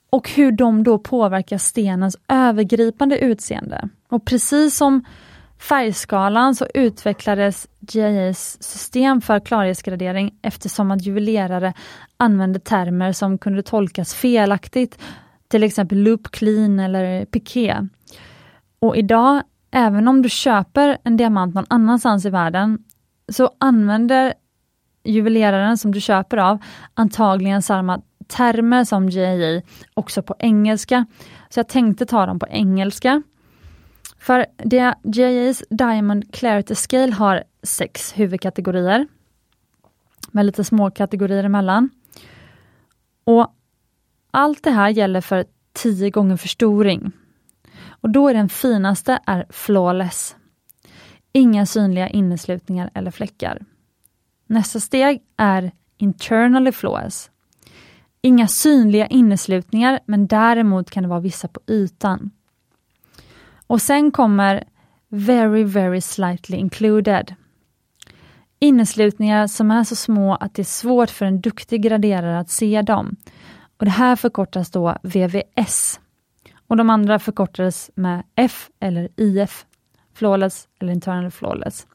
och hur de då påverkar stenens övergripande utseende. Och precis som färgskalan så utvecklades GIAs system för klarhetsgradering eftersom att juvelerare använde termer som kunde tolkas felaktigt, till exempel loop clean eller piqué. Och idag, även om du köper en diamant någon annanstans i världen, så använder juveleraren som du köper av antagligen samma termer som GIA också på engelska. Så jag tänkte ta dem på engelska. För GIAs Diamond Clarity Scale har sex huvudkategorier med lite små kategorier emellan. Och allt det här gäller för 10 gånger förstoring. Och då är den finaste är flawless. Inga synliga inneslutningar eller fläckar. Nästa steg är internally flawless. Inga synliga inneslutningar, men däremot kan det vara vissa på ytan. Och sen kommer very, very slightly included. Inneslutningar som är så små att det är svårt för en duktig graderare att se dem. Och Det här förkortas då VVS. Och de andra förkortades med F eller IF, flawless eller internal flawless.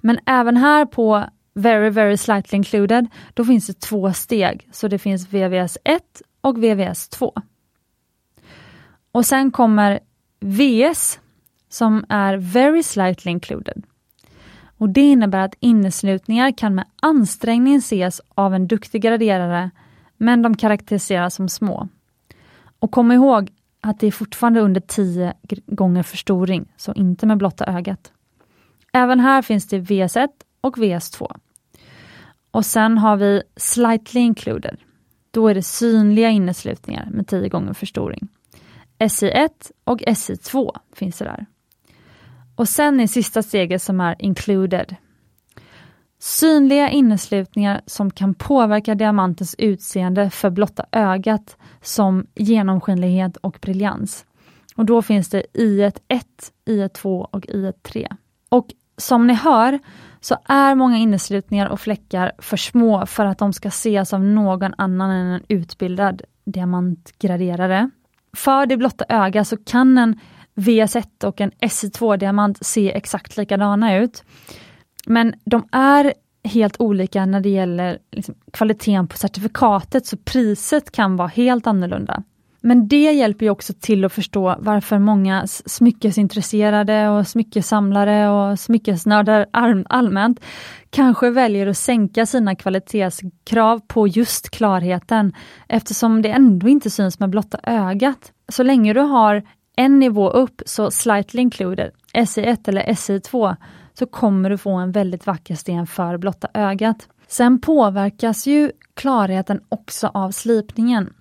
Men även här på very, very slightly included, då finns det två steg. Så det finns VVS 1 och VVS 2. Och sen kommer VS som är very slightly included. Och Det innebär att inneslutningar kan med ansträngning ses av en duktig graderare, men de karaktäriseras som små. Och kom ihåg att det är fortfarande under 10 gånger förstoring, så inte med blotta ögat. Även här finns det VS1 och VS2. Och sen har vi slightly included. Då är det synliga inneslutningar med 10 gånger förstoring. SI1 och SI2 finns det där. Och sen är sista steget som är included. Synliga inneslutningar som kan påverka diamantens utseende för blotta ögat som genomskinlighet och briljans. Och då finns det I1 1, I1 2 och I1 3. Och som ni hör så är många inneslutningar och fläckar för små för att de ska ses av någon annan än en utbildad diamantgraderare. För det blotta öga så kan en VS1 och en SI2-diamant se exakt likadana ut. Men de är helt olika när det gäller liksom kvaliteten på certifikatet, så priset kan vara helt annorlunda. Men det hjälper ju också till att förstå varför många smyckesintresserade och smyckesamlare och smyckesnördar allmänt kanske väljer att sänka sina kvalitetskrav på just klarheten eftersom det ändå inte syns med blotta ögat. Så länge du har en nivå upp, så slightly included, SI1 eller SI2, så kommer du få en väldigt vacker sten för blotta ögat. Sen påverkas ju klarheten också av slipningen.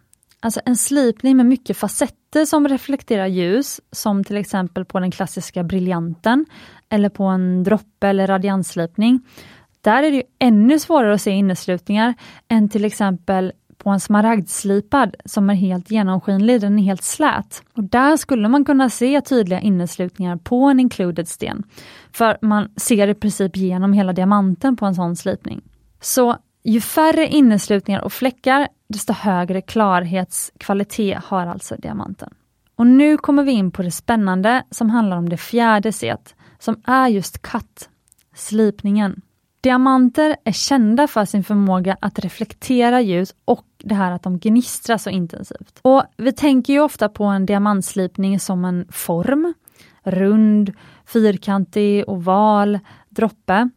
Alltså en slipning med mycket facetter som reflekterar ljus, som till exempel på den klassiska briljanten, eller på en droppe eller radiansslipning. Där är det ännu svårare att se inneslutningar än till exempel på en smaragdslipad som är helt genomskinlig, den är helt slät. Och Där skulle man kunna se tydliga inneslutningar på en included sten. För man ser i princip genom hela diamanten på en sån slipning. Så ju färre inneslutningar och fläckar, desto högre klarhetskvalitet har alltså diamanten. Och nu kommer vi in på det spännande som handlar om det fjärde set, som är just cut, slipningen. Diamanter är kända för sin förmåga att reflektera ljus och det här att de gnistrar så intensivt. Och Vi tänker ju ofta på en diamantslipning som en form, rund, fyrkantig, oval, droppe.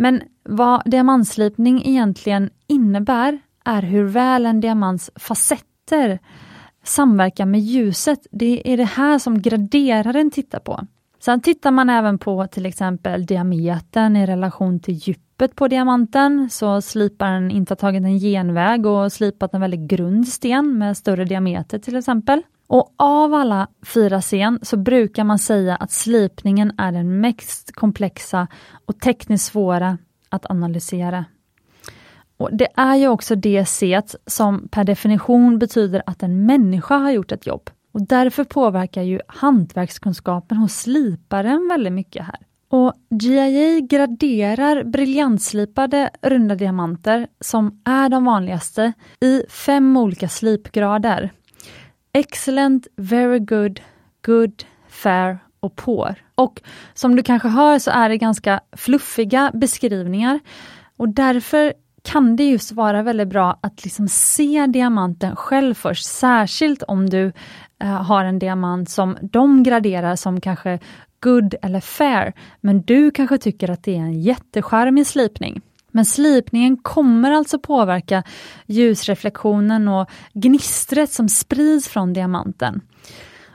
Men vad diamantslipning egentligen innebär är hur väl en diamants facetter samverkar med ljuset. Det är det här som graderaren tittar på. Sen tittar man även på till exempel diametern i relation till djupet på diamanten, så sliparen inte har tagit en genväg och slipat en väldigt grund sten med större diameter till exempel. Och av alla fyra scen så brukar man säga att slipningen är den mest komplexa och tekniskt svåra att analysera. Och Det är ju också det set som per definition betyder att en människa har gjort ett jobb. Och Därför påverkar ju hantverkskunskapen hos sliparen väldigt mycket här. Och GIA graderar briljantslipade runda diamanter, som är de vanligaste, i fem olika slipgrader. Excellent, very good, good, fair och poor. Och som du kanske hör så är det ganska fluffiga beskrivningar och därför kan det just vara väldigt bra att liksom se diamanten själv först, särskilt om du eh, har en diamant som de graderar som kanske good eller fair, men du kanske tycker att det är en jättecharmig slipning. Men slipningen kommer alltså påverka ljusreflektionen och gnistret som sprids från diamanten.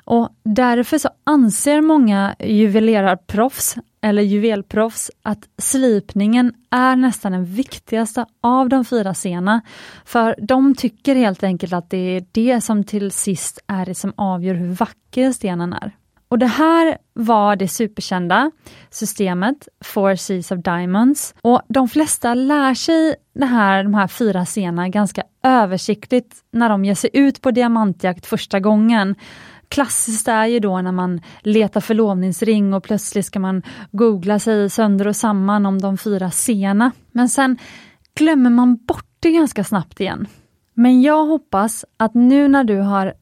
Och Därför så anser många juvelerarproffs eller juvelproffs att slipningen är nästan den viktigaste av de fyra scenerna. För de tycker helt enkelt att det är det som till sist är det som avgör hur vacker stenen är. Och det här var det superkända systemet Four Seas of Diamonds. Och de flesta lär sig det här, de här fyra scenerna ganska översiktligt när de ger sig ut på diamantjakt första gången. Klassiskt är ju då när man letar förlovningsring och plötsligt ska man googla sig sönder och samman om de fyra sena. Men sen glömmer man bort det ganska snabbt igen. Men jag hoppas att nu när du har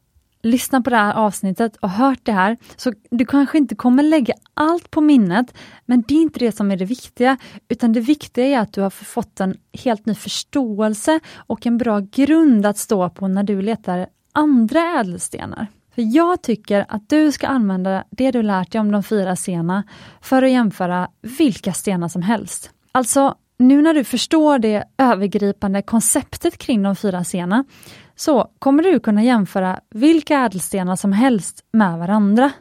lyssnat på det här avsnittet och hört det här, så du kanske inte kommer lägga allt på minnet, men det är inte det som är det viktiga, utan det viktiga är att du har fått en helt ny förståelse och en bra grund att stå på när du letar andra ädelstenar. För Jag tycker att du ska använda det du lärt dig om de fyra stenar för att jämföra vilka stenar som helst. Alltså, nu när du förstår det övergripande konceptet kring de fyra stenar så kommer du kunna jämföra vilka ädelstenar som helst med varandra.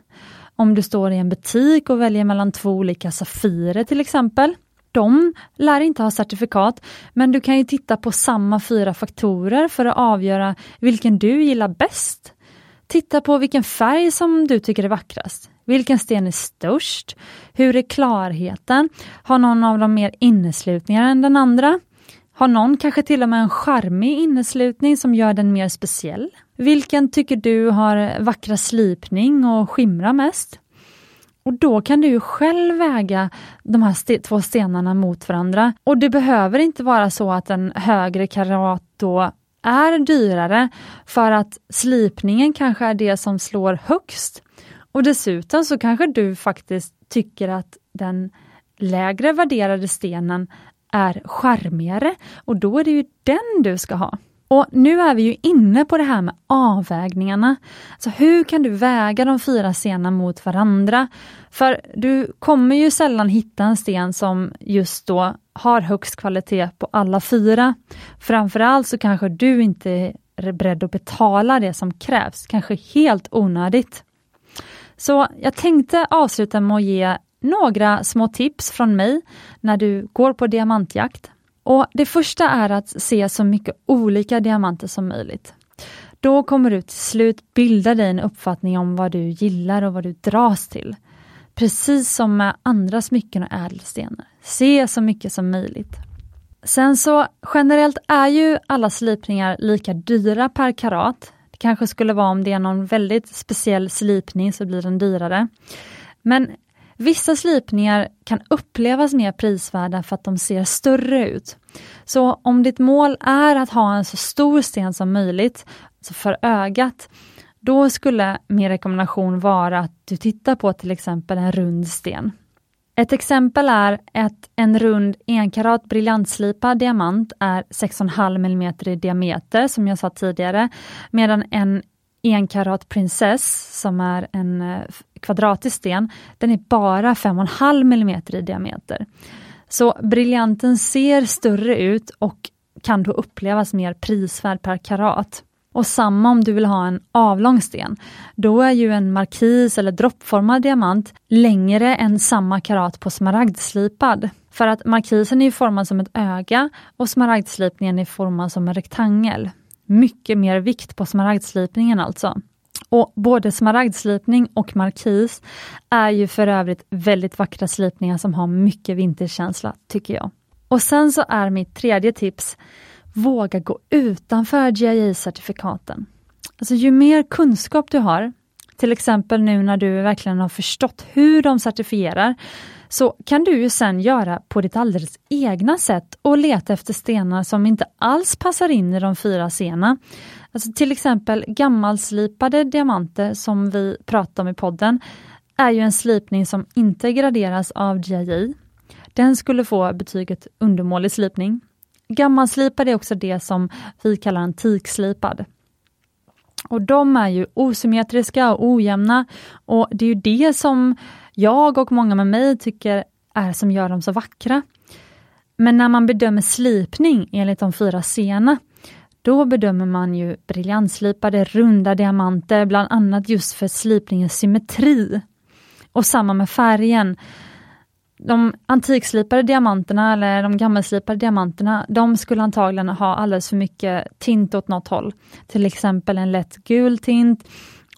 Om du står i en butik och väljer mellan två olika Safirer till exempel. De lär inte ha certifikat, men du kan ju titta på samma fyra faktorer för att avgöra vilken du gillar bäst. Titta på vilken färg som du tycker är vackrast. Vilken sten är störst? Hur är klarheten? Har någon av dem mer inneslutningar än den andra? Har någon kanske till och med en charmig inneslutning som gör den mer speciell? Vilken tycker du har vackra slipning och skimrar mest? Och Då kan du själv väga de här st två stenarna mot varandra. Och det behöver inte vara så att en högre karat då är dyrare för att slipningen kanske är det som slår högst. Och dessutom så kanske du faktiskt tycker att den lägre värderade stenen är charmigare och då är det ju den du ska ha. Och Nu är vi ju inne på det här med avvägningarna. Så hur kan du väga de fyra stenarna mot varandra? För du kommer ju sällan hitta en sten som just då har högst kvalitet på alla fyra. Framförallt så kanske du inte är beredd att betala det som krävs, kanske helt onödigt. Så jag tänkte avsluta med att ge några små tips från mig när du går på diamantjakt. Och Det första är att se så mycket olika diamanter som möjligt. Då kommer du till slut bilda dig en uppfattning om vad du gillar och vad du dras till. Precis som med andra smycken och ädelstenar. Se så mycket som möjligt. Sen så generellt är ju alla slipningar lika dyra per karat. Det kanske skulle vara om det är någon väldigt speciell slipning så blir den dyrare. Men Vissa slipningar kan upplevas mer prisvärda för att de ser större ut. Så om ditt mål är att ha en så stor sten som möjligt, alltså för ögat, då skulle min rekommendation vara att du tittar på till exempel en rund sten. Ett exempel är att en rund enkarat briljantslipad diamant är 6,5 mm i diameter, som jag sa tidigare, medan en enkarat prinsess, som är en eh, kvadratisk sten, den är bara 5,5 mm i diameter. Så briljanten ser större ut och kan då upplevas mer prisvärd per karat. Och samma om du vill ha en avlång sten. Då är ju en markis eller droppformad diamant längre än samma karat på smaragdslipad. För att markisen är formad som ett öga och smaragdslipningen är formad som en rektangel. Mycket mer vikt på smaragdslipningen alltså. Och Både smaragdslipning och markis är ju för övrigt väldigt vackra slipningar som har mycket vinterkänsla, tycker jag. Och sen så är mitt tredje tips, våga gå utanför GIA-certifikaten. Alltså ju mer kunskap du har, till exempel nu när du verkligen har förstått hur de certifierar, så kan du ju sen göra på ditt alldeles egna sätt och leta efter stenar som inte alls passar in i de fyra sena. Alltså till exempel gammalslipade diamanter som vi pratar om i podden är ju en slipning som inte graderas av GIA. Den skulle få betyget undermålig slipning. Gammalslipad är också det som vi kallar antikslipad. Och de är ju osymmetriska och ojämna och det är ju det som jag och många med mig tycker är som gör dem så vackra. Men när man bedömer slipning enligt de fyra sena, då bedömer man ju briljantslipade runda diamanter, bland annat just för slipningens symmetri. Och samma med färgen. De antikslipade diamanterna eller de gammelslipade diamanterna, de skulle antagligen ha alldeles för mycket tint åt något håll. Till exempel en lätt gul tint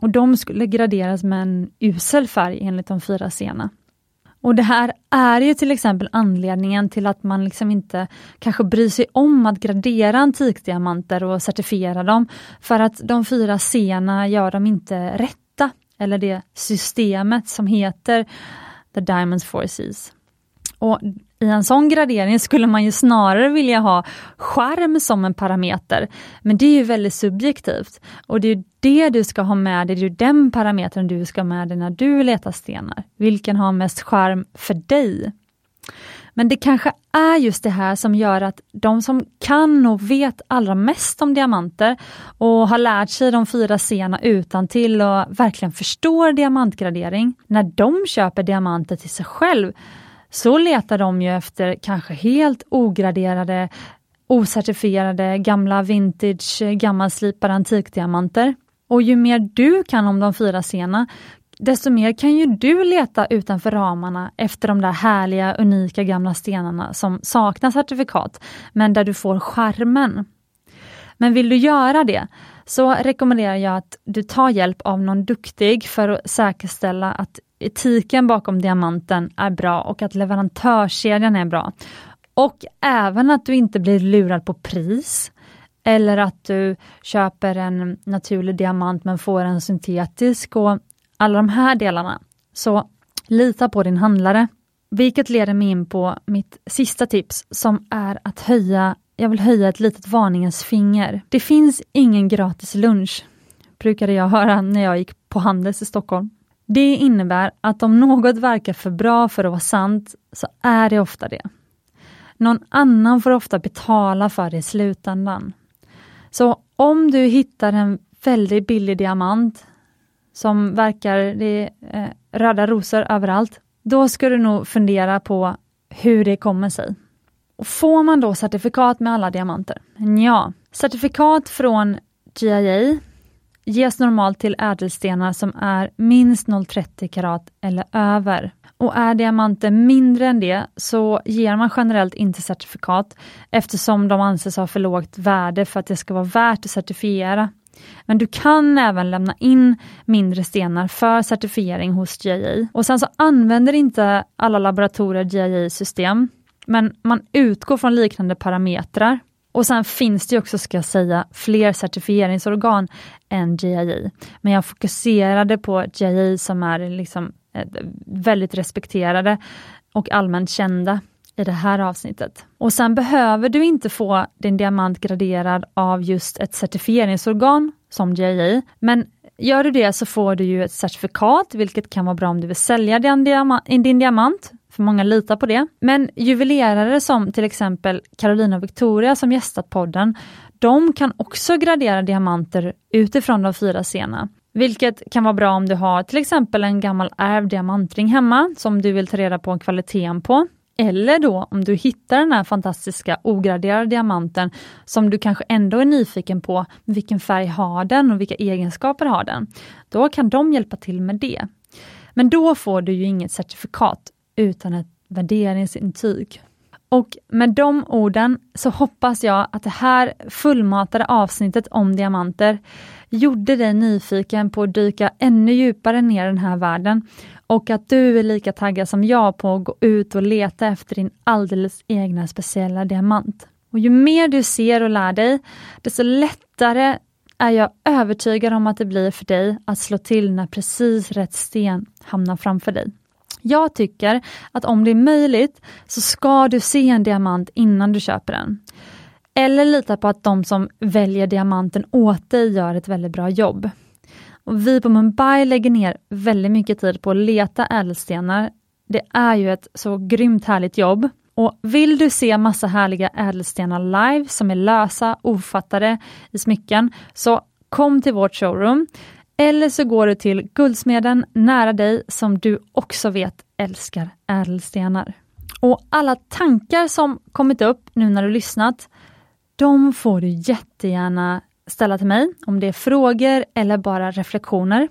och de skulle graderas med en usel färg enligt de fyra sena. Och det här är ju till exempel anledningen till att man liksom inte kanske bryr sig om att gradera antikdiamanter och certifiera dem, för att de fyra sena gör dem inte rätta, eller det systemet som heter The Diamonds Four Seas. Och i en sån gradering skulle man ju snarare vilja ha skärm som en parameter. Men det är ju väldigt subjektivt. Och det är det du ska ha med dig, det är den parametern du ska ha med dig när du letar stenar. Vilken har mest skärm för dig? Men det kanske är just det här som gör att de som kan och vet allra mest om diamanter och har lärt sig de fyra sena utan till och verkligen förstår diamantgradering, när de köper diamanter till sig själv så letar de ju efter kanske helt ograderade, ocertifierade, gamla vintage, gammalslipade antikdiamanter. Och ju mer du kan om de fyra sena, desto mer kan ju du leta utanför ramarna efter de där härliga, unika gamla stenarna som saknar certifikat, men där du får skärmen. Men vill du göra det, så rekommenderar jag att du tar hjälp av någon duktig för att säkerställa att etiken bakom diamanten är bra och att leverantörskedjan är bra. Och även att du inte blir lurad på pris eller att du köper en naturlig diamant men får en syntetisk och alla de här delarna. Så lita på din handlare. Vilket leder mig in på mitt sista tips som är att höja, jag vill höja ett litet varningens finger. Det finns ingen gratis lunch, brukade jag höra när jag gick på Handels i Stockholm. Det innebär att om något verkar för bra för att vara sant, så är det ofta det. Någon annan får ofta betala för det i slutändan. Så om du hittar en väldigt billig diamant som verkar, det är eh, röda rosor överallt, då ska du nog fundera på hur det kommer sig. Och får man då certifikat med alla diamanter? Ja, certifikat från GIA ges normalt till ädelstenar som är minst 0,30 karat eller över. Och är diamanter mindre än det så ger man generellt inte certifikat eftersom de anses ha för lågt värde för att det ska vara värt att certifiera. Men du kan även lämna in mindre stenar för certifiering hos GIA. Och sen så använder inte alla laboratorier GIA-system, men man utgår från liknande parametrar. Och sen finns det också, ska jag säga, fler certifieringsorgan än GIA. Men jag fokuserade på GIA som är liksom eh, väldigt respekterade och allmänt kända i det här avsnittet. Och sen behöver du inte få din diamant graderad av just ett certifieringsorgan som GIA, men gör du det så får du ju ett certifikat, vilket kan vara bra om du vill sälja din, diamant, din diamant för många litar på det. Men juvelerare som till exempel Carolina och Victoria som gästat podden, de kan också gradera diamanter utifrån de fyra sena. Vilket kan vara bra om du har till exempel en gammal ärvd diamantring hemma som du vill ta reda på kvaliteten på. Eller då om du hittar den här fantastiska ograderade diamanten som du kanske ändå är nyfiken på, vilken färg har den och vilka egenskaper har den? Då kan de hjälpa till med det. Men då får du ju inget certifikat utan ett värderingsintyg. Och med de orden så hoppas jag att det här fullmatade avsnittet om diamanter gjorde dig nyfiken på att dyka ännu djupare ner i den här världen och att du är lika taggad som jag på att gå ut och leta efter din alldeles egna speciella diamant. Och ju mer du ser och lär dig, desto lättare är jag övertygad om att det blir för dig att slå till när precis rätt sten hamnar framför dig. Jag tycker att om det är möjligt så ska du se en diamant innan du köper den. Eller lita på att de som väljer diamanten åt dig gör ett väldigt bra jobb. Och vi på Mumbai lägger ner väldigt mycket tid på att leta ädelstenar. Det är ju ett så grymt härligt jobb. Och vill du se massa härliga ädelstenar live som är lösa, ofattade i smycken, så kom till vårt showroom. Eller så går du till Guldsmeden nära dig som du också vet älskar ädelstenar. Och alla tankar som kommit upp nu när du lyssnat, de får du jättegärna ställa till mig, om det är frågor eller bara reflektioner.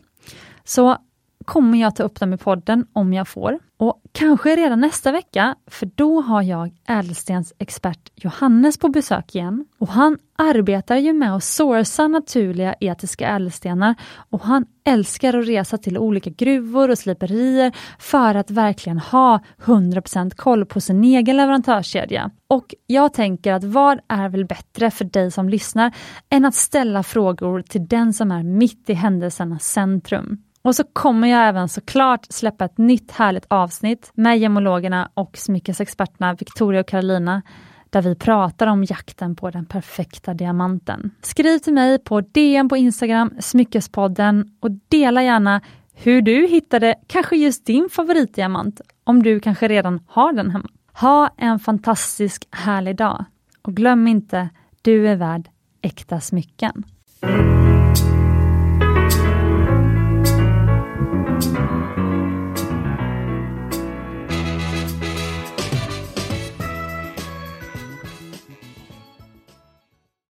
Så kommer jag ta upp dem i podden om jag får. Och kanske redan nästa vecka, för då har jag ädelstensexpert Johannes på besök igen. Och han arbetar ju med att sourca naturliga etiska ädelstenar och han älskar att resa till olika gruvor och sliperier för att verkligen ha 100% koll på sin egen leverantörskedja. Och jag tänker att vad är väl bättre för dig som lyssnar än att ställa frågor till den som är mitt i händelsernas centrum. Och så kommer jag även såklart släppa ett nytt härligt avsnitt med gemologerna och smyckesexperterna Victoria och Carolina där vi pratar om jakten på den perfekta diamanten. Skriv till mig på DM på Instagram, Smyckespodden och dela gärna hur du hittade kanske just din favoritdiamant, om du kanske redan har den hemma. Ha en fantastisk härlig dag och glöm inte, du är värd äkta smycken.